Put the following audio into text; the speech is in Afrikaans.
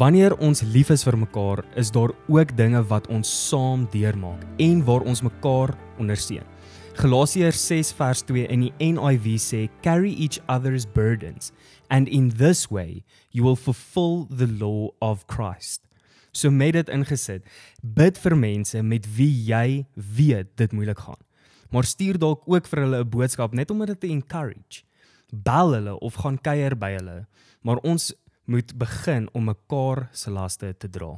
Wanneer ons lief is vir mekaar, is daar ook dinge wat ons saam deurmaak en waar ons mekaar ondersteun. Galasiërs 6 vers 2 in die NIV sê carry each other's burdens and in this way you will fulfill the law of Christ. So met dit ingesit, bid vir mense met wie jy weet dit moeilik gaan. Maar stuur dalk ook vir hulle 'n boodskap net om hulle te encourage. Bel hulle of gaan kuier by hulle, maar ons moet begin om mekaar se laste te dra.